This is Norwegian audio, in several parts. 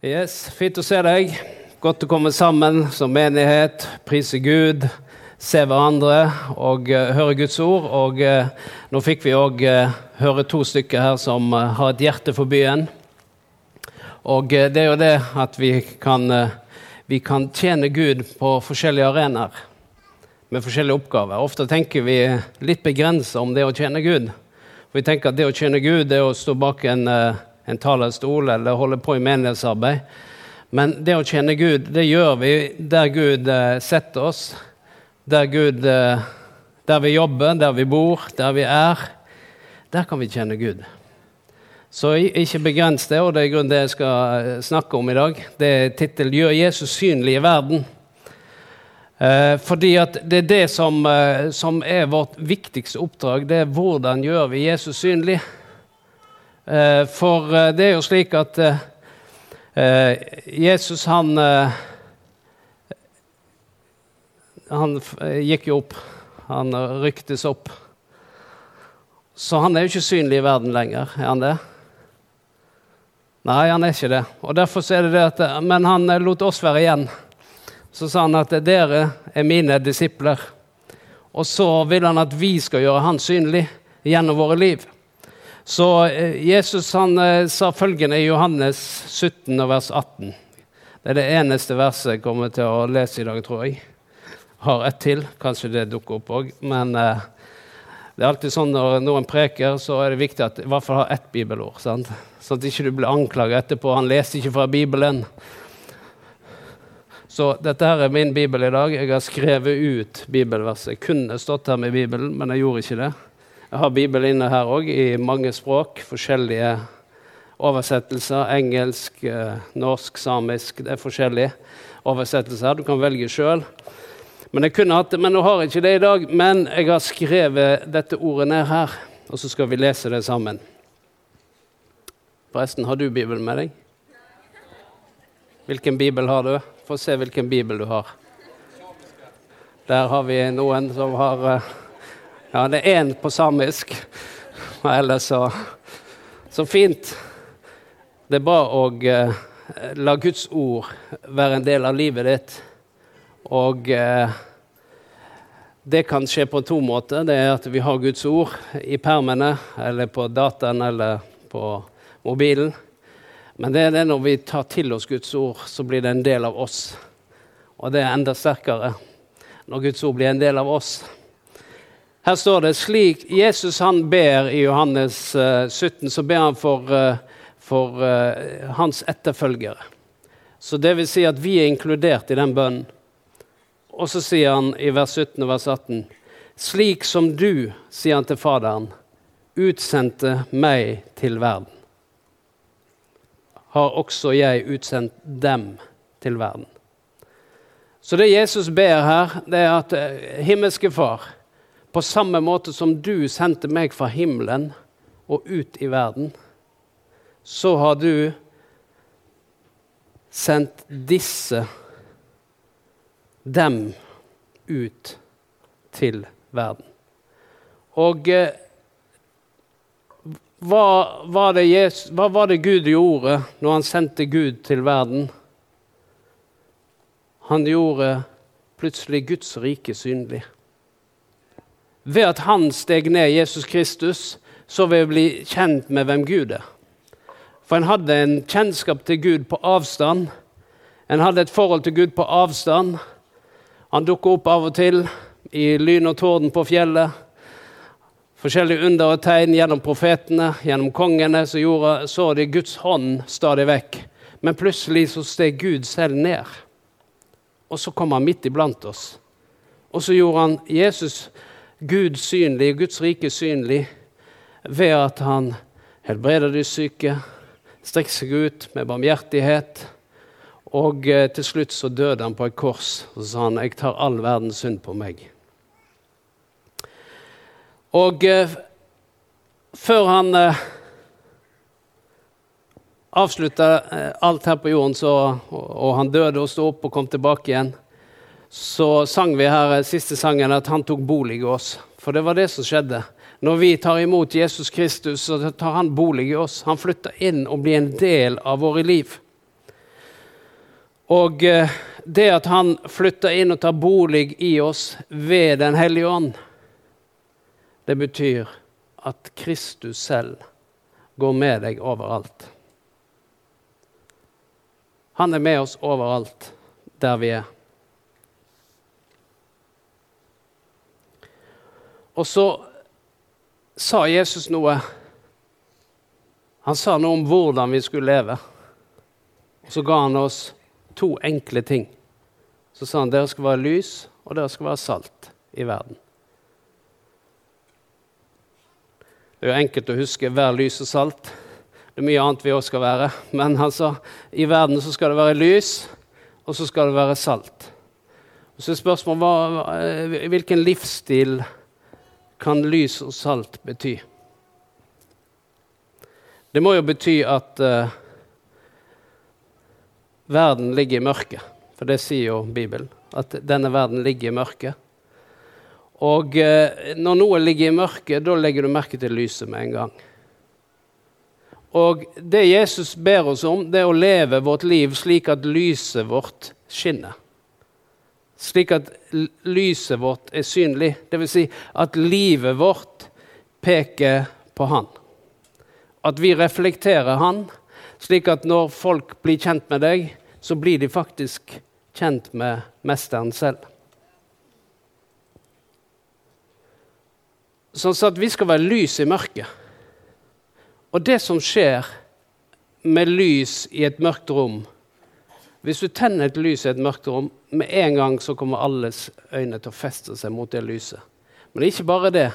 Yes, Fint å se deg. Godt å komme sammen som menighet, prise Gud, se hverandre og uh, høre Guds ord. Og uh, nå fikk vi òg uh, høre to stykker her som har et hjerte for byen. Og det er jo det at vi kan, vi kan tjene Gud på forskjellige arenaer med forskjellige oppgaver. Ofte tenker vi litt begrensa om det å tjene Gud. For vi tenker at det å tjene Gud det er å stå bak en en talerstol eller holde på i menighetsarbeid. Men det å kjenne Gud, det gjør vi der Gud eh, setter oss. Der, Gud, eh, der vi jobber, der vi bor, der vi er. Der kan vi kjenne Gud. Så ikke begrens det, og det er grunnen det jeg skal eh, snakke om i dag. Det er tittelen 'Gjør Jesus synlig i verden'. Fordi at det er det som, som, er vårt viktigste oppdrag. Det er hvordan gjør vi Jesus synlig. Eh, for eh, det er jo slik at eh, Jesus, han Han gikk jo opp. Han ryktes opp. Så han er jo ikke synlig i verden lenger, er han det? Nei, han er ikke det. Og derfor er det det at, Men han lot oss være igjen. Så sa han at dere er mine disipler. Og så vil han at vi skal gjøre han synlig gjennom våre liv. Så eh, Jesus han eh, sa følgende i Johannes 17, vers 18. Det er det eneste verset jeg kommer til å lese i dag, tror jeg. Har ett til. Kanskje det dukker opp òg. Men eh, det er alltid sånn når noen preker, så er det viktig at i hvert fall har ett bibelord. Sant? Sånn at ikke du blir anklaget etterpå. Han leste ikke fra Bibelen. Så dette her er min bibel i dag. Jeg har skrevet ut bibelverset. Jeg kunne stått her med Bibelen, men jeg gjorde ikke det. Jeg har Bibelen inne her òg, i mange språk. Forskjellige oversettelser. Engelsk, eh, norsk, samisk. Det er forskjellige oversettelser. Du kan velge sjøl. Men jeg kunne hatt det, men nå har jeg ikke det i dag. Men jeg har skrevet dette ordet ned her, og så skal vi lese det sammen. Forresten, har du Bibelen med deg? Hvilken bibel har du? Få se hvilken bibel du har. Der har vi noen som har uh, ja, det er én på samisk. Og ellers så Så fint. Det er bra å eh, la Guds ord være en del av livet ditt. Og eh, det kan skje på to måter. Det er at vi har Guds ord i permene, eller på dataen eller på mobilen. Men det er det når vi tar til oss Guds ord, så blir det en del av oss. Og det er enda sterkere når Guds ord blir en del av oss. Her står det slik Jesus han ber i Johannes 17, eh, så ber han for, eh, for uh, hans etterfølgere. Så det vil si at vi er inkludert i den bønnen. Og så sier han i vers 17 og vers 18.: Slik som du, sier han til Faderen, utsendte meg til verden, har også jeg utsendt dem til verden. Så det Jesus ber her, det er at himmelske Far på samme måte som du sendte meg fra himmelen og ut i verden, så har du sendt disse, dem, ut til verden. Og eh, hva, var Jesus, hva var det Gud gjorde når han sendte Gud til verden? Han gjorde plutselig Guds rike synlig. Ved at han steg ned, Jesus Kristus, så vil vi bli kjent med hvem Gud er. For en hadde en kjennskap til Gud på avstand. En hadde et forhold til Gud på avstand. Han dukka opp av og til i lyn og torden på fjellet. Forskjellige under og tegn gjennom profetene, gjennom kongene, så, gjorde, så de Guds hånd stadig vekk. Men plutselig så steg Gud selv ned. Og så kom han midt iblant oss. Og så gjorde han Jesus Gud synlig, Guds rike synlig, ved at han helbreder de syke, strekker seg ut med barmhjertighet. Og eh, til slutt så døde han på et kors, og sa han, 'Jeg tar all verdens synd på meg'. Og eh, før han eh, avslutta eh, alt her på jorden, så, og, og han døde og sto opp og kom tilbake igjen, så sang vi her eh, siste sangen at han tok bolig i oss. For det var det som skjedde. Når vi tar imot Jesus Kristus, så tar han bolig i oss. Han flytter inn og blir en del av våre liv. Og eh, det at han flytter inn og tar bolig i oss ved Den hellige ånd, det betyr at Kristus selv går med deg overalt. Han er med oss overalt der vi er. Og så sa Jesus noe. Han sa noe om hvordan vi skulle leve. Og så ga han oss to enkle ting. Så sa han dere skal være lys, og dere skal være salt i verden. Det er jo enkelt å huske 'vær lys og salt'. Det er mye annet vi òg skal være. Men altså, i verden så skal det være lys, og så skal det være salt. Og så er spørsmålet hvilken livsstil kan lys og salt bety? Det må jo bety at uh, verden ligger i mørket. For det sier jo Bibelen. At denne verden ligger i mørket. Og uh, når noe ligger i mørket, da legger du merke til lyset med en gang. Og det Jesus ber oss om, det er å leve vårt liv slik at lyset vårt skinner. Slik at lyset vårt er synlig. Dvs. Si at livet vårt peker på Han. At vi reflekterer Han, slik at når folk blir kjent med deg, så blir de faktisk kjent med Mesteren selv. Sånn at vi skal være lys i mørket. Og det som skjer med lys i et mørkt rom Hvis du tenner et lys i et mørkt rom, med en gang så kommer alles øyne til å feste seg mot det lyset. Men ikke bare det.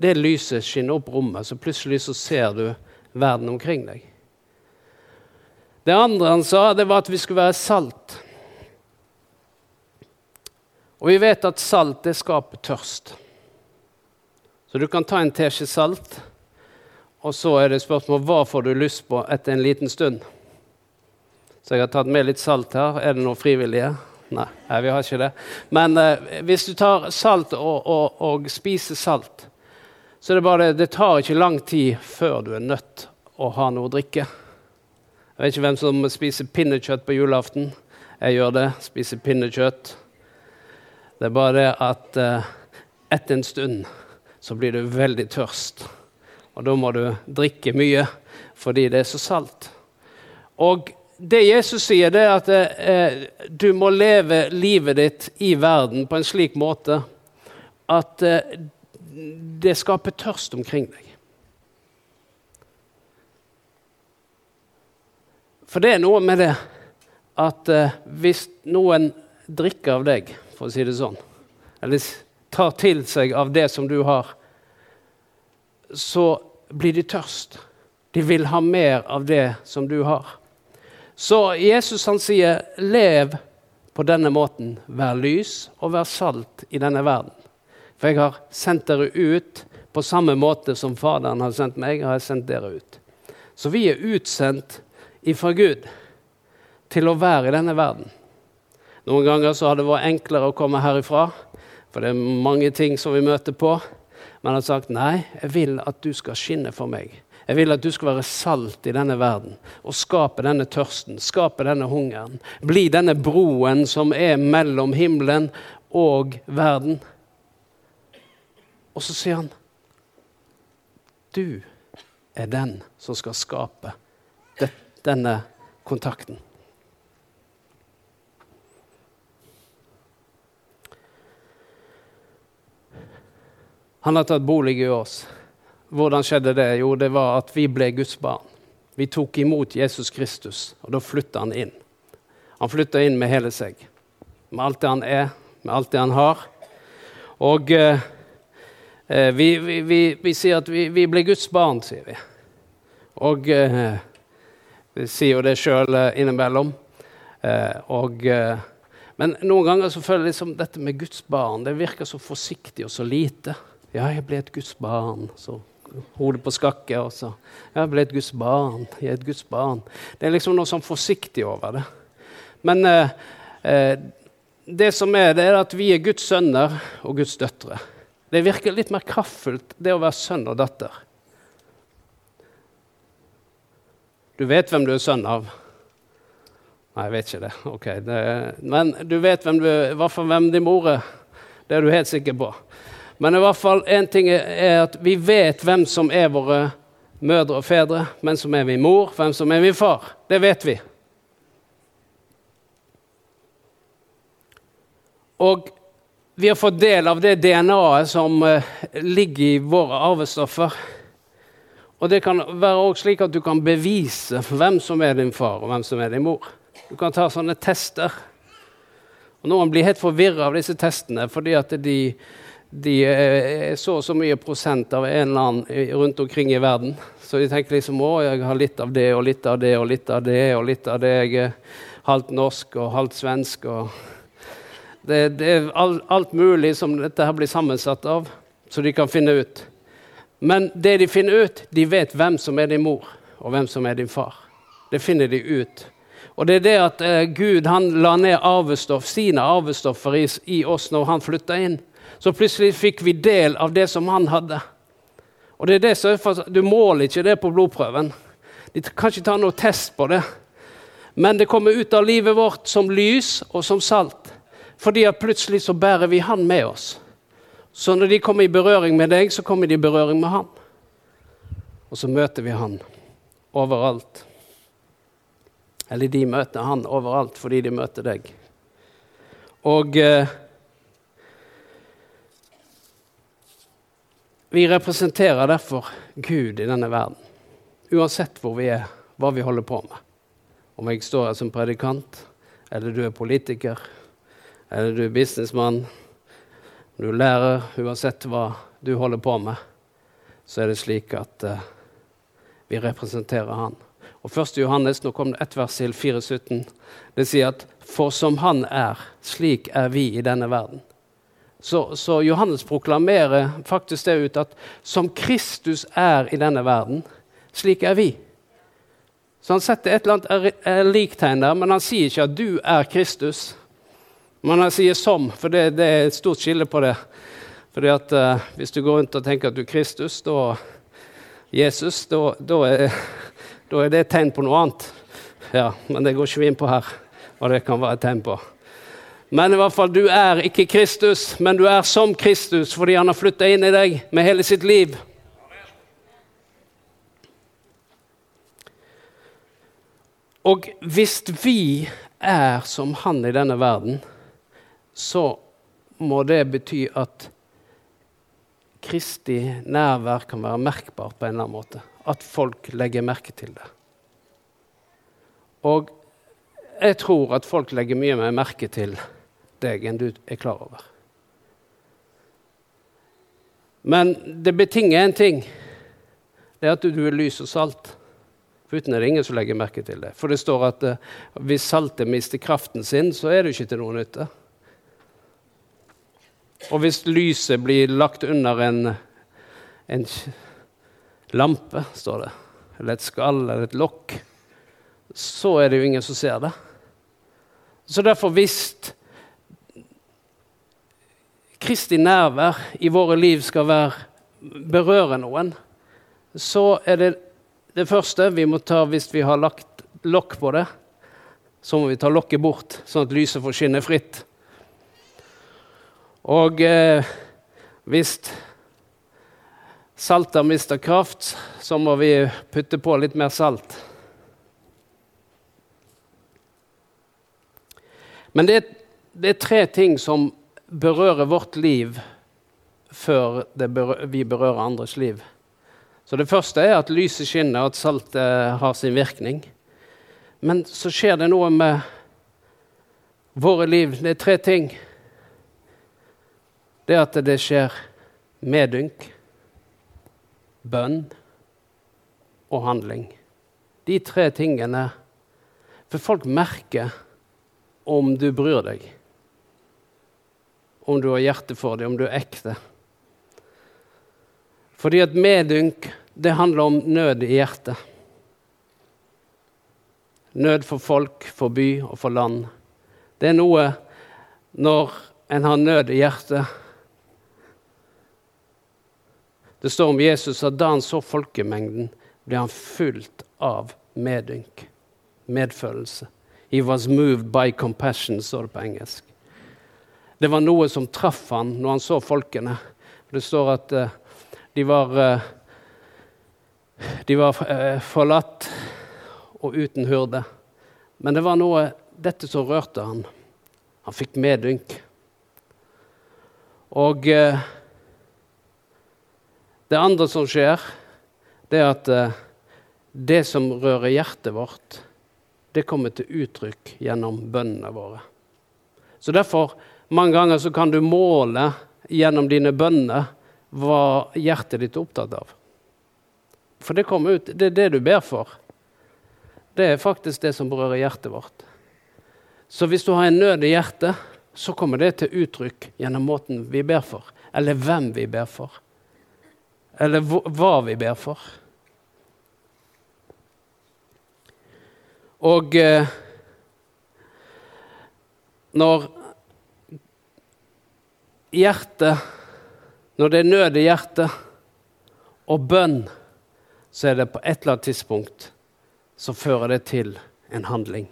Det lyset skinner opp rommet, så plutselig så ser du verden omkring deg. Det andre han sa, det var at vi skulle være salt. Og vi vet at salt det skaper tørst. Så du kan ta en teskje salt, og så er det spørsmål hva får du lyst på etter en liten stund. Så jeg har tatt med litt salt her. Er det noen frivillige? Nei, nei vi har ikke det. Men eh, hvis du tar salt og, og, og, spiser salt, så er det bare det, tar ikke lang tid før du er nødt å ha noe å drikke. Jeg vet ikke hvem som spiser pinnekjøtt på julaften. Jeg gjør det. Spiser pinnekjøtt. Det er bare det at eh, etter en stund så blir du veldig tørst. Og da må du drikke mye fordi det er så salt. Og det Jesus sier, det er at eh, du må leve livet ditt i verden på en slik måte at eh, det skaper tørst omkring deg. For det er noe med det at eh, hvis noen drikker av deg, for å si det sånn, eller tar til seg av det som du har, så blir de tørst. De vil ha mer av det som du har. Så Jesus han sier, 'Lev på denne måten. Vær lys og vær salt i denne verden.' For jeg har sendt dere ut på samme måte som Faderen har sendt meg. har jeg sendt dere ut. Så vi er utsendt ifra Gud til å være i denne verden. Noen ganger så har det vært enklere å komme herifra for det er mange ting som vi møter på. Men han har sagt nei, jeg vil at du skal skinne for meg. Jeg vil at du skal være salt i denne verden og skape denne tørsten, skape denne hungeren. Bli denne broen som er mellom himmelen og verden. Og så sier han du er den som skal skape denne kontakten. Han har tatt bolig i oss. Hvordan skjedde det? Jo, det var at vi ble Guds barn. Vi tok imot Jesus Kristus, og da flytta han inn. Han flytta inn med hele seg. Med alt det han er, med alt det han har. Og eh, eh vi, vi, vi, vi, sier at vi, ble Guds barn, sier vi. Og eh, vi sier jo det sjøl eh, innimellom. Eh, og eh, men noen ganger så føler jeg liksom dette med Guds barn det virker så forsiktig og så lite. Ja, jeg ble et Guds barn. Så hodet på skakke. Og så jeg ble et Guds barn. Jeg er et Guds barn. Det er liksom noe sånn forsiktig over det. Men eh, eh, det som er, det er at vi er Guds sønner og Guds døtre. Det virker litt mer kraftfullt, det å være sønn og datter. Du vet hvem du er sønn av. Nei, jeg vet ikke det. Ok, det, Men du vet hvem du, i hvert fall hvem din mor er. Det er du helt sikker på. Men i hvert fall én ting er at vi vet hvem som er våre mødre og fedre, hvem som er min mor, hvem som er min far. Det vet vi. Og vi har fått del av det DNA-et som uh, ligger i våre arvestoffer. Og det kan være også slik at du kan bevise hvem som er din far, og hvem som er din mor. Du kan ta sånne tester. Og Noen blir helt forvirra av disse testene fordi at de, de er så og så mye prosent av en eller annen rundt omkring i verden. Så de tenker liksom å, jeg har litt av det og litt av det og litt av det og litt av det. Jeg er halvt norsk og halvt svensk. og det, det er alt, alt mulig som dette her blir sammensatt av, så de kan finne ut. Men det de finner ut, de vet hvem som er din mor, og hvem som er din far. Det finner de ut. Og det er det at eh, Gud han la ned arvestoff, sine arvestoffer i, i oss når han flytta inn. Så plutselig fikk vi del av det som han hadde. Og det er det som er Du måler ikke det på blodprøven. De kan ikke ta noen test på det. Men det kommer ut av livet vårt som lys og som salt. Fordi at plutselig så bærer vi han med oss. Så når de kommer i berøring med deg, så kommer de i berøring med han. Og så møter vi han overalt. Eller de møter han overalt fordi de møter deg. Og eh, vi representerer derfor Gud i denne verden. Uansett hvor vi er, hva vi holder på med. Om jeg står her som predikant, eller du er politiker, eller du er businessmann, du er lærer, uansett hva du holder på med, så er det slik at uh, vi representerer Han. Og 1. Johannes, nå kom det ett vers til, 4,17. Det sier at for som Han er, slik er vi i denne verden. Så, så, Johannes proklamerer faktisk det ut at som Kristus er i denne verden, slik er vi. Så han setter et eller annet liktegn der, men han sier ikke at du er Kristus. Men han sier 'som', for det, det, er et stort skille på det. Fordi at uh, Hvis du går rundt og tenker at du er Kristus, da Jesus, da, er, er det et tegn på noe annet. Ja, Men det går ikke vi inn på her, hva det kan være et tegn på. Men i hvert fall, du er ikke Kristus, men du er som Kristus fordi han har flytta inn i deg med hele sitt liv. Og hvis vi er som han i denne verden, så må det bety at Kristi nærvær kan være merkbart på en eller annen måte. At folk legger merke til det. Og jeg tror at folk legger mye mer merke til deg enn du er klar over. Men det betinger én ting. Det er at du er lys og salt. For uten er det ingen som legger merke til det. For det står at uh, hvis saltet mister kraften sin, så er det ikke til noen nytte. Og hvis lyset blir lagt under en, en lampe, står det, eller et skall eller et lokk, så er det jo ingen som ser det. Så derfor, hvis Kristi nærvær i våre liv skal være, berøre noen, så er det det første vi må ta hvis vi har lagt lokk på det. Så må vi ta lokket bort, sånn at lyset får skinne fritt. Og eh, hvis saltet mister kraft, så må vi putte på litt mer salt. Men det, det er tre ting som berører vårt liv før berører, vi berører andres liv. Så Det første er at lyset skinner, at saltet har sin virkning. Men så skjer det noe med våre liv. Det er tre ting det er at det skjer medynk, bønn og handling. De tre tingene For folk merker om du bryr deg. Om du har hjerte for det, om du er ekte. Fordi at medynk, det handler om nød i hjertet. Nød for folk, for by og for land. Det er noe når en har nød i hjertet, det står om Jesus at da han så folkemengden, ble han fullt av medynk, medfølelse. He was moved by compassion, står det på engelsk. Det var noe som traff han når han så folkene. Det står at uh, de var, uh, de var uh, forlatt og uten hyrde. Men det var noe dette som rørte han. Han fikk medynk. Og det andre som skjer, det er at det som rører hjertet vårt, det kommer til uttrykk gjennom bønnene våre. Så derfor mange ganger så kan du måle gjennom dine bønner hva hjertet ditt er opptatt av. For det kommer ut. Det er det du ber for. Det er faktisk det som berører hjertet vårt. Så hvis du har en nød i hjertet, så kommer det til uttrykk gjennom måten vi ber for, eller hvem vi ber for, eller hva vi ber for. Og eh, når hjertet Når det er nød i hjertet og bønn, så er det på et eller annet tidspunkt så fører det til en handling.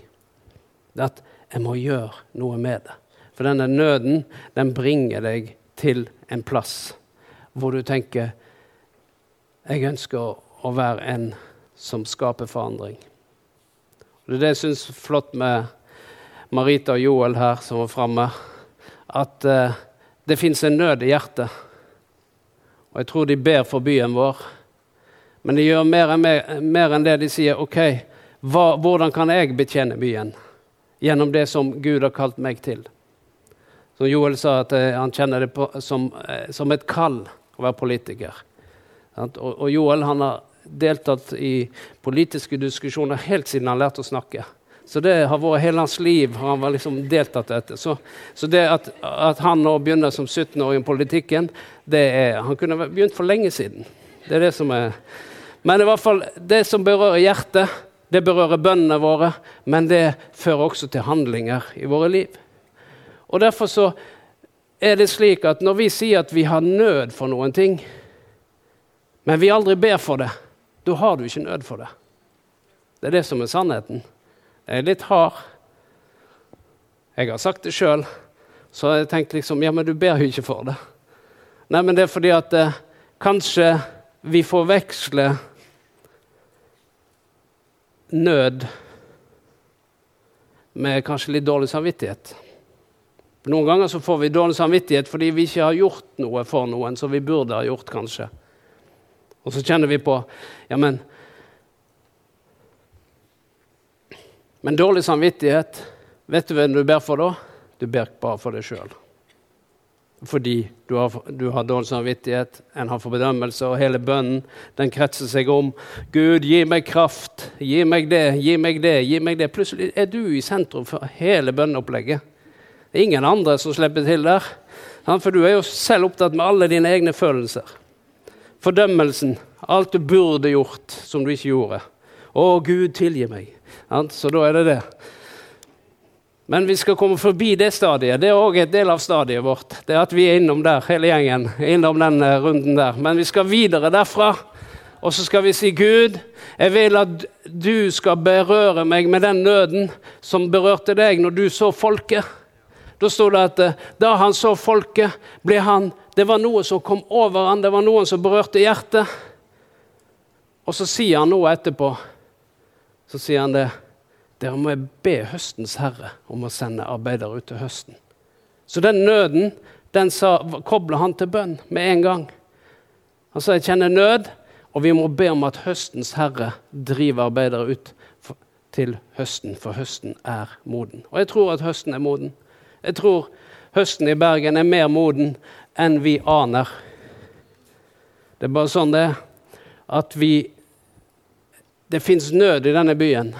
Det at jeg må gjøre noe med det. For denne nøden den bringer deg til en plass hvor du tenker jeg ønsker å være en som skaper forandring. Det er det jeg syns er flott med Marita og Joel her som var framme. At uh, det fins en nød i hjertet. Og jeg tror de ber for byen vår. Men de gjør mer enn, mer, enn det. De sier OK, hva, hvordan kan jeg betjene byen? Gjennom det som Gud har kalt meg til. Som Joel sa, at uh, han kjenner det på, som, uh, som, et kall å være politiker. Og, og Joel han har deltatt i politiske diskusjoner helt siden han lærte å snakke. Så det har vært hele hans liv. Han var liksom deltatt etter. Så, så det at, at, han nå begynner som 17-åring i politikken, det er, han kunne begynt for lenge siden. Det er det som er Men i hvert fall, det som berører hjertet, det berører bønnene våre, men det fører også til handlinger i våre liv. Og Derfor så er det slik at når vi sier at vi har nød for noen ting, men vi aldri ber for det, da har du ikke nød for det. Det er det som er sannheten. Jeg er litt hard. Jeg har sagt det sjøl, så jeg tenkte liksom Ja, men du ber jo ikke for det. Nei, men det er fordi at eh, kanskje vi forveksler nød med kanskje litt dårlig samvittighet. Noen ganger så får vi dårlig samvittighet fordi vi ikke har gjort noe for noen som vi burde ha gjort, kanskje. Og så kjenner vi på ja, men Men dårlig samvittighet, vet du hvem du ber for da? Du ber bare for deg sjøl. Fordi du har, du har, dårlig samvittighet, en har forbedømmelse, og hele bønnen den kretser seg om Gud, gi meg kraft, gi meg det, gi meg det, gi meg det. Plutselig er du i sentrum for hele bønneopplegget. Det er ingen andre som slipper til der. For du er jo selv opptatt med alle dine egne følelser. Fordømmelsen, alt du burde gjort som du ikke gjorde. Å, Gud, tilgi meg. Så da er det det. Men vi skal komme forbi det stadiet. Det er òg et del av stadiet vårt. Det er At vi er innom der, hele gjengen. Innom den eh, runden der. Men vi skal videre derfra. Og så skal vi si, Gud, jeg vil at du skal berøre meg med den nøden som berørte deg når du så folket. Da sto det at eh, da han så folket, ble han Det var noe som kom over han, det var noen som berørte hjertet. Og så sier han noe etterpå så sier han det. Dere må be høstens herre om å sende arbeidere ut til høsten. Så den nøden den kobler han til bønn med en gang. Han sa jeg kjenner nød, og vi må be om at høstens herre driver arbeidere ut til høsten, for høsten er moden. Og jeg tror at høsten er moden. Jeg tror høsten i Bergen er mer moden enn vi aner. Det er bare sånn det er. At vi det fins nød i denne byen.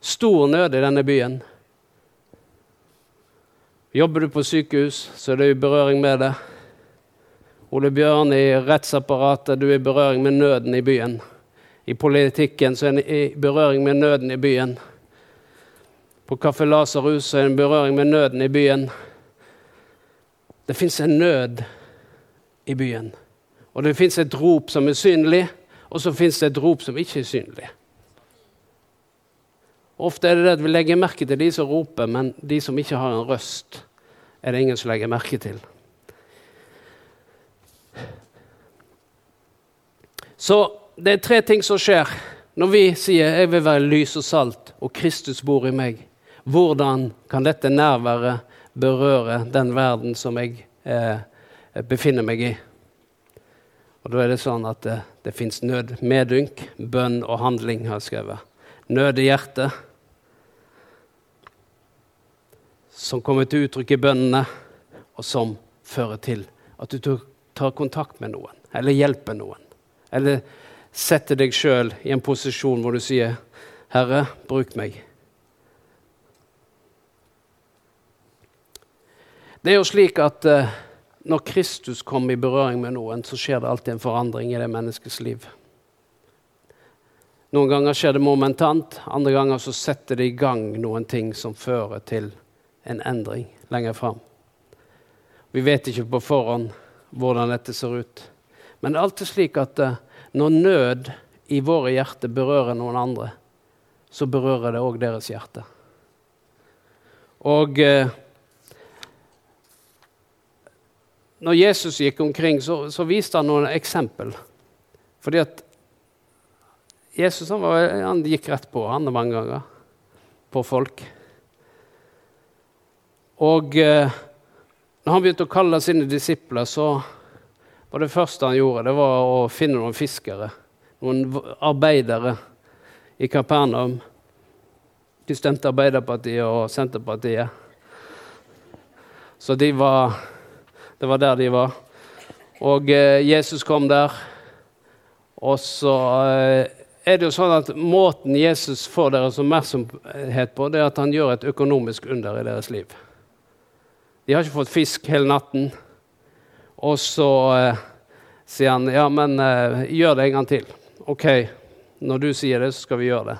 Stor nød i denne byen. Jobber du på sykehus, så er du i berøring med det. Ole Bjørn i rettsapparatet, du er i berøring med nøden i byen. I politikken så er du i berøring med nøden i byen. På Kaffe Lasarus er du en berøring med nøden i byen. Det fins en nød i byen. Og det fins et rop som er synlig, og så fins det et rop som ikke er synlig. Ofte er det det at vi legger merke til de som roper, men de som ikke har en røst, er det ingen som legger merke til. Så det er tre ting som skjer når vi sier 'jeg vil være lys og salt', og Kristus bor i meg. Hvordan kan dette nærværet berøre den verden som jeg eh, befinner meg i? Og Da er det sånn at det, det fins nød, medynk, bønn og handling, har jeg skrevet. Nød i hjertet, som kommer til uttrykk i bønnene, og som fører til at du tar kontakt med noen, eller hjelper noen. Eller setter deg sjøl i en posisjon hvor du sier, 'Herre, bruk meg'. Det er jo slik at uh, når Kristus kommer i berøring med noen, så skjer det alltid en forandring i det menneskets liv. Noen ganger skjer det momentant, andre ganger så setter det i gang noen ting som fører til en endring lenger fram. Vi vet ikke på forhånd hvordan dette ser ut. Men det er alltid slik at uh, når nød i våre hjerter berører noen andre, så berører det òg deres hjerte. Og uh, når Jesus gikk omkring, så, så, viste han noen eksempel. Fordi at Jesus han, var, han gikk rett på han mange ganger. På folk. Og eh, når han begynte å kalle sine disipler, så var det første han gjorde, det var å finne noen fiskere. Noen arbeidere i Kapernaum. De stemte Arbeiderpartiet og Senterpartiet. Så de var, det var der de var. Og eh, Jesus kom der. Og så eh, er det jo sånn at Måten Jesus får deres oppmerksomhet på, det er at han gjør et økonomisk under i deres liv. De har ikke fått fisk hele natten. Og så eh, sier han ja, men eh, gjør det en gang til. OK, når du sier det, så skal vi gjøre det.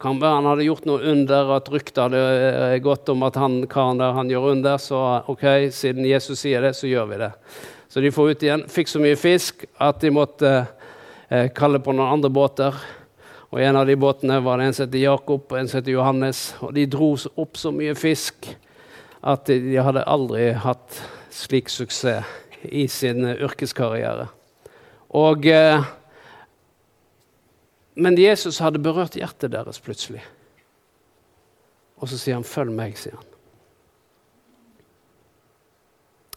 Kan være han hadde gjort noe under, at ryktet hadde eh, gått om at han karen der han gjør under. Så OK, siden Jesus sier det, så gjør vi det. Så de får ut igjen. Fikk så mye fisk at de måtte eh, kalle på noen andre båter. Og en av de båtene var det en som heter Jakob og en som heter Johannes. Og de dro opp så mye fisk at de hadde aldri hatt slik suksess i sin yrkeskarriere. Og, eh, men Jesus hadde berørt hjertet deres plutselig. Og så sier han, 'Følg meg', sier han.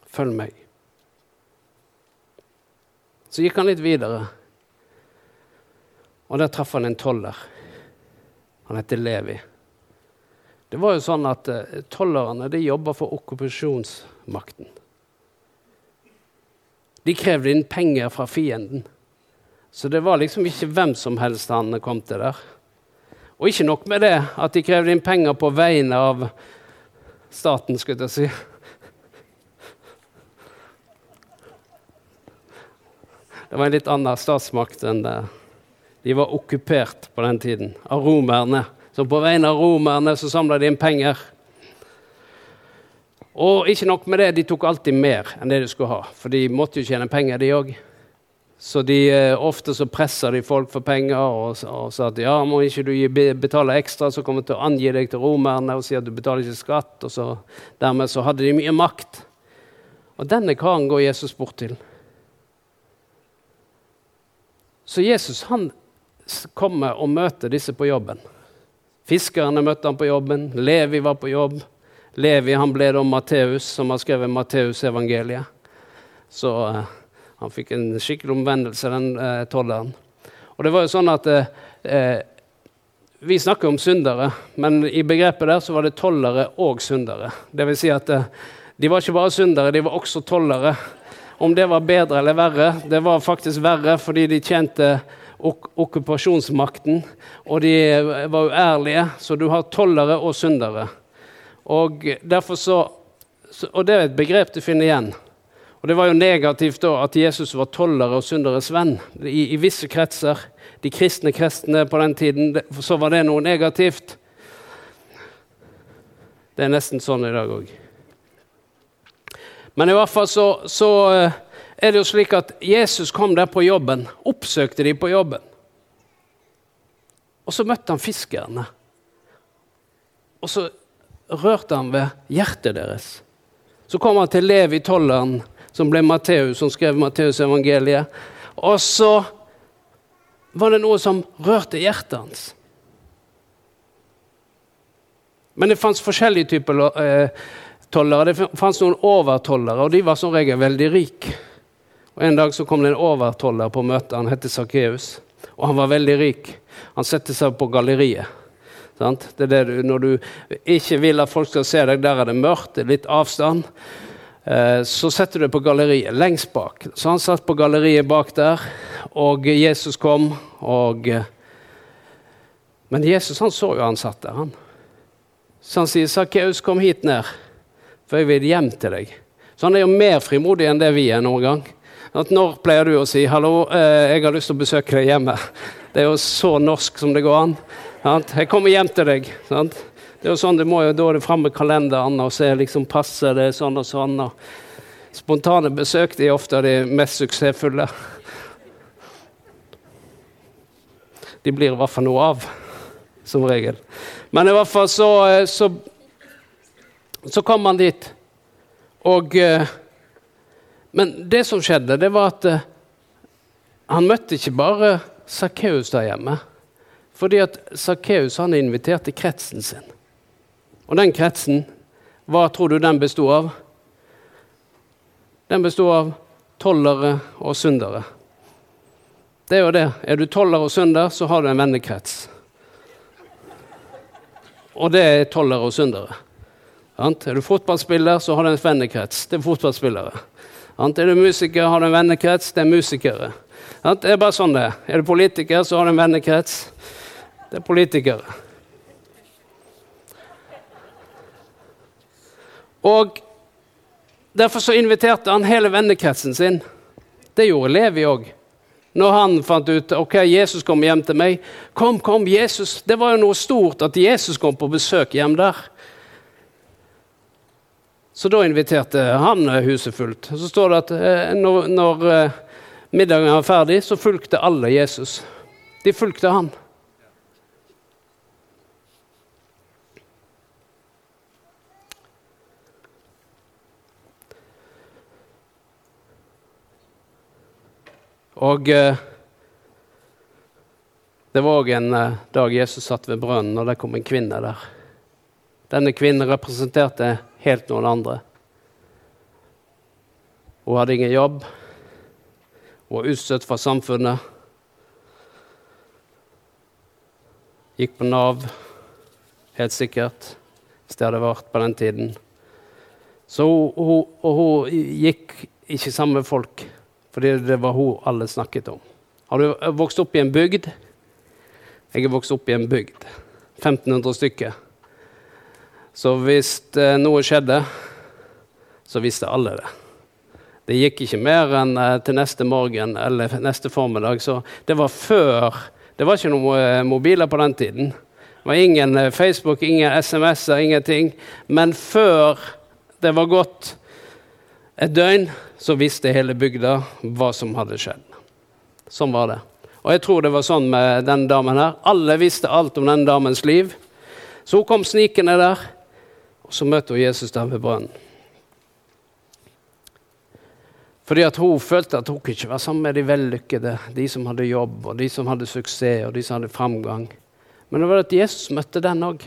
Følg meg. Så gikk han litt videre, og der traff han en toller. Han heter Levi. Det var jo sånn at uh, Tollerne de jobba for okkupasjonsmakten. De krevde inn penger fra fienden. Så det var liksom ikke hvem som helst han kom til der. Og ikke nok med det at de krevde inn penger på vegne av staten, skulle jeg si. Det var en litt annen statsmakt enn det. De var okkupert på den tiden av romerne. Så på vegne av romerne så samla de inn penger. Og ikke nok med det, de tok alltid mer enn det de skulle ha. For de måtte jo tjene penger, de òg. Så de, eh, ofte så presser de folk for penger og, og sa at ja, må ikke du betale ekstra, så kommer de til å angi deg til romerne og si at du betaler ikke skatt. Og så, dermed så hadde de mye makt. Og denne karen går Jesus bort til. Så Jesus han kommer og møter disse på jobben. Fiskerne møtte han på jobben. Levi var på jobb. Levi han ble da Matteus, som har skrevet Matteusevangeliet. Så uh, han fikk en skikkelig omvendelse, den eh, tolleren. Og det var jo sånn at eh, Vi snakker om syndere, men i begrepet der så var det tollere og syndere. Det vil si at de var ikke bare syndere, de var også tollere. Om det var bedre eller verre, det var faktisk verre fordi de tjente ok okkupasjonsmakten, og de var uærlige. Så du har tollere og syndere. Og, så, og det er et begrep du finner igjen. Og Det var jo negativt da at Jesus var tollere og synderes venn. I, I, visse kretser, de kristne kristne på den tiden, så var det noe negativt. Det er nesten sånn i dag òg. Men i hvert fall så, så eh, er det jo slik at Jesus kom der på jobben, oppsøkte de på jobben. Og så møtte han fiskerne. og så rørte han ved hjertet deres. Så kom han til Levi tolleren, som ble Matteus, som skrev Matteusevangeliet. Og så var det noe som rørte hjertet hans. Men det fantes forskjellige typer eh, tollere. Det fantes noen overtollere, og de var som regel veldig rike. Og En dag så kom det en overtoller på møtet. Han het Sakkeus, og han var veldig rik. Han satte seg på galleriet. Sant? Det er det du, når du ikke vil at folk skal se deg, der er det mørkt, det er litt avstand. Eh, så setter du deg på galleriet lengst bak. Så han satt på galleriet bak der, og Jesus kom. og... Eh, men Jesus han så jo han satt der. han. Så han sier, 'Sakkeus, kom hit ned, for jeg vil hjem til deg.' Så han er jo mer frimodig enn det vi er noen gang. At når pleier du å si 'hallo, eh, jeg har lyst til å besøke deg hjemme'? Det er jo så norsk som det går an. 'Jeg kommer hjem til deg'. Sant? Det er jo sånn, det må jo Da det fram med kalenderen og se liksom passer det sånn og sånn. Og spontane besøk de er ofte de mest suksessfulle. De blir i hvert fall noe av, som regel. Men i hvert fall så, eh, så, så kom han dit. Og eh, Men det som skjedde, det var at eh, han møtte ikke bare Sakkeus der hjemme. Fordi at Sakkeus inviterte kretsen sin. Og den kretsen, hva tror du den bestod av? Den bestod av tollere og syndere. Det er jo det. Er du toller og synder, så har du en vennekrets. Og det er tollere og syndere. Er du fotballspiller, så har du en vennekrets. Det er fotballspillere. Er du musiker, har du en vennekrets. Det er musikere. Det er bare sånn det er. Er du politiker, så har du en vennekrets. Det er politikere. Og Derfor så inviterte han hele vennekretsen sin. Det gjorde Levi òg. Når han fant ut ok, Jesus kom hjem til meg. Kom, kom, Jesus. Det var jo noe stort at Jesus kom på besøk hjem der. Så da inviterte han huset fullt. Så står det at eh, når, når eh, middagen var ferdig, så fulgte alle Jesus. De fulgte han. Og eh, det var òg en eh, dag Jesus satt ved brønnen, og det kom en kvinne der. Denne kvinnen representerte helt noen andre. Hun hadde ingen jobb. Hun var utstøtt fra samfunnet. Gikk på Nav, helt sikkert, hvis det hadde vært på den tiden. Så hun, hun, hun gikk ikke sammen med folk. Fordi det var hun alle snakket om. Har du vokst opp i en bygd? Jeg er vokst opp i en bygd. 1500 stykker. Så hvis eh, noe skjedde, så visste alle det. Det gikk ikke mer enn eh, til neste morgen eller neste formiddag. Så det var før Det var ikke noen eh, mobiler på den tiden. Det var ingen Facebook, ingen SMS-er, ingenting. Men før det var gått et døgn, så visste hele bygda hva som hadde skjedd. Sånn var det. Og jeg tror det var sånn med den damen her. Alle visste alt om den damens liv. Så hun kom snikende der, og så møtte hun Jesus der ved brønnen. Fordi at hun følte at hun ikke være sammen med de vellykkede, de som hadde jobb, og de som hadde suksess, og de som hadde framgang. Men det var at Jesus møtte den òg.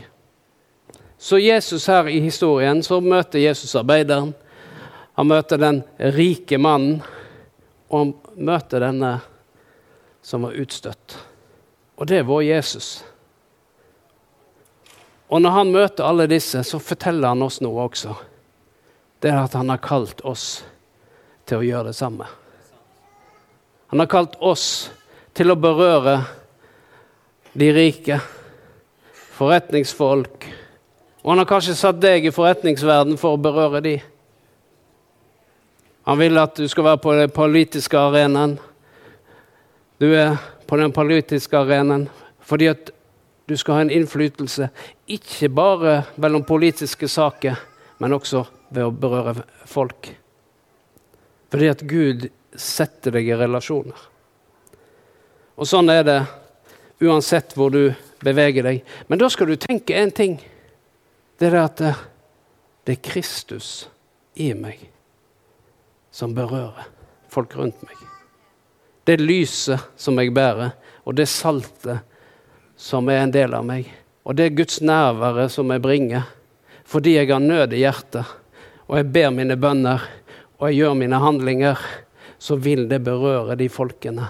Så Jesus her i historien, så møter Jesus arbeideren. Han møter den rike mannen, og han møter denne som var utstøtt. Og det er vår Jesus. Og når han møter alle disse, så forteller han oss noe også. Det er at han har kalt oss til å gjøre det samme. Han har kalt oss til å berøre de rike, forretningsfolk. Og han har kanskje satt deg i forretningsverden for å berøre de. Han vil at du skal være på den politiske arenaen. Du er på den politiske arenaen fordi at du skal ha en innflytelse ikke bare mellom politiske saker, men også ved å berøre folk. Fordi at Gud setter deg i relasjoner. Og sånn er det uansett hvor du beveger deg. Men da skal du tenke én ting. det er det at det, det er Kristus i meg som berører folk rundt meg. Det lyset som jeg bærer, og det saltet som er en del av meg. Og det Guds nærvære som jeg bringer, fordi jeg har nød i hjertet, og jeg ber mine bønner, og jeg gjør mine handlinger, så vil det berøre de folkene.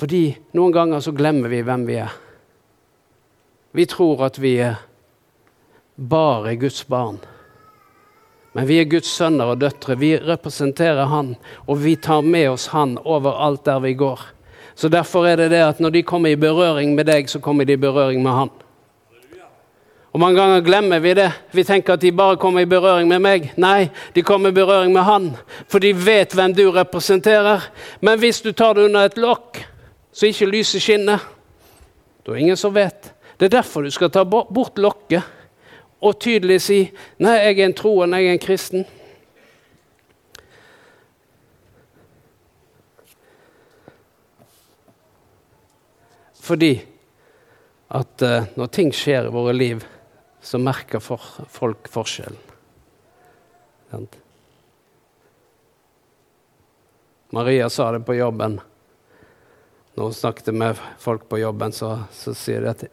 Fordi noen ganger så glemmer vi hvem vi er. Vi tror at vi er bare Guds barn. Men vi er Guds sønner og døtre. Vi representerer Han, og vi tar med oss Han overalt der vi går. Så Derfor er det det at når de kommer i berøring med deg, så kommer de i berøring med Han. Og Mange ganger glemmer vi det. Vi tenker at de bare kommer i berøring med meg. Nei, de kommer i berøring med Han, for de vet hvem du representerer. Men hvis du tar det under et lokk, så ikke lyset skinner, da er det ingen som vet. Det er derfor du skal ta bort lokket og tydelig si 'Nei, jeg er en troende, jeg er en kristen'. Fordi at uh, når ting skjer i våre liv, så merker for, folk forskjellen. Maria sa det på jobben. Når hun snakket med folk på jobben, så, så sier de at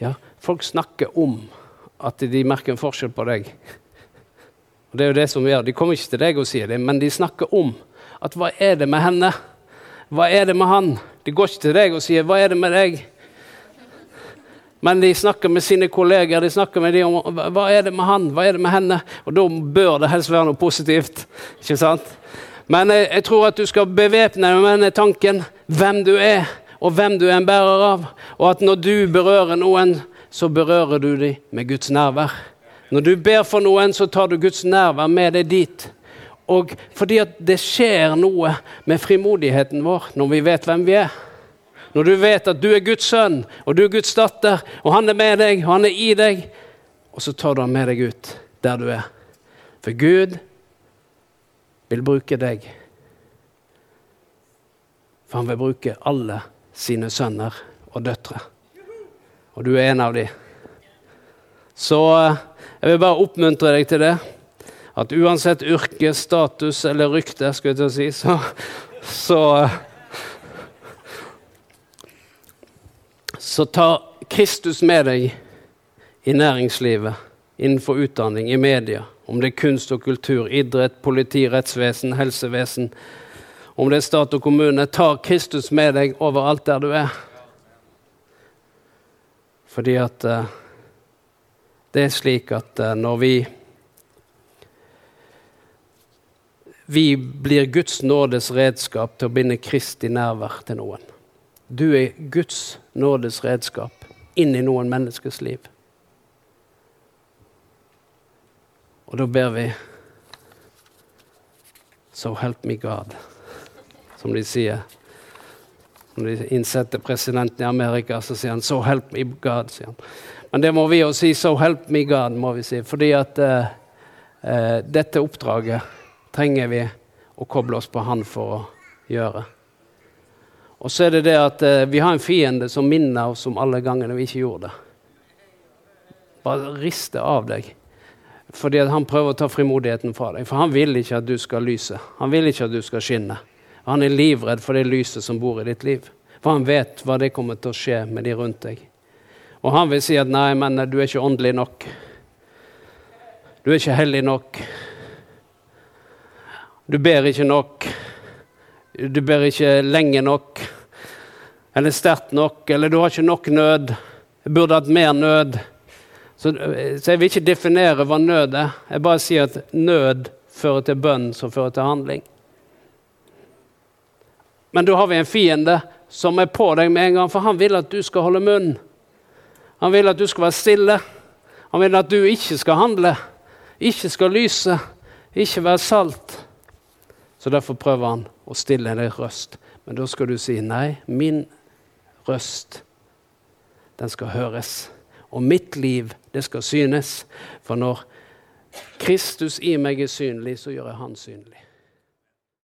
ja, folk snakker om at de merker en forskjell på deg. Og det er jo det som gjør. De kommer ikke til deg og sier det, men de snakker om at hva er det med henne? Hva er det med han? De går ikke til deg og sier 'hva er det med deg'? Men de snakker med sine kolleger de snakker med dem om hva er det med han, hva er det med henne. Og da bør det helst være noe positivt. ikke sant? Men jeg, jeg tror at du skal bevæpne deg med denne tanken hvem du er, og hvem du er en bærer av. Og at når du berører noen, så berører du dem med Guds nærvær. Når du ber for noen, så tar du Guds nærvær med deg dit. Og fordi at det skjer noe med frimodigheten vår når vi vet hvem vi er. Når du vet at du er Guds sønn og du er Guds datter, og han er med deg og han er i deg, og så tar du han med deg ut der du er. For Gud vil bruke deg. For han vil bruke alle sine sønner og døtre og du er en av de. Så eh, jeg vil bare oppmuntre deg til det. At uansett yrke, status eller rykte, skulle jeg til å si, så, så Så ta Kristus med deg i næringslivet, innenfor utdanning, i media. Om det er kunst og kultur, idrett, politi, rettsvesen, helsevesen. Om det er stat og kommune. Ta Kristus med deg overalt der du er. Fordi at uh, det er slik at uh, når vi Vi blir Guds nådes redskap til å binde Kristi nærvær til noen. Du er Guds nådes redskap inn i noen menneskers liv. Og da ber vi So help me God, som de sier. Når de innsetter presidenten i Amerika, så sier han 'So help me God'. sier han. Men det må vi jo si 'So help me God', må vi si. Fordi at uh, uh, dette oppdraget trenger vi å koble oss på Han for å gjøre. Og så er det det at uh, vi har en fiende som minner oss om alle gangene vi ikke gjorde det. Bare riste av deg. Fordi han prøver å ta frimodigheten fra deg. For han vil ikke at du skal lyse. Han vil ikke at du skal skinne. Han er livredd for det lyset som bor i ditt liv. For han vet hva det kommer til å skje med de rundt deg. Og han vil si at 'nei, men du er ikke åndelig nok'. Du er ikke hellig nok. Du ber ikke nok. Du ber ikke lenge nok. Eller sterkt nok. Eller du har ikke nok nød. Jeg burde hatt mer nød. Så, så jeg vil ikke definere hva nød er. Jeg bare sier at nød fører til bønn som fører til handling. Men da har vi en fiende som er på deg med en gang, for han vil at du skal holde munn. Han vil at du skal være stille. Han vil at du ikke skal handle, ikke skal lyse, ikke være salt. Så derfor prøver han å stille deg røst. Men da skal du si nei, min røst, den skal høres. Og mitt liv, det skal synes. For når Kristus i meg er synlig, så gjør jeg Han synlig.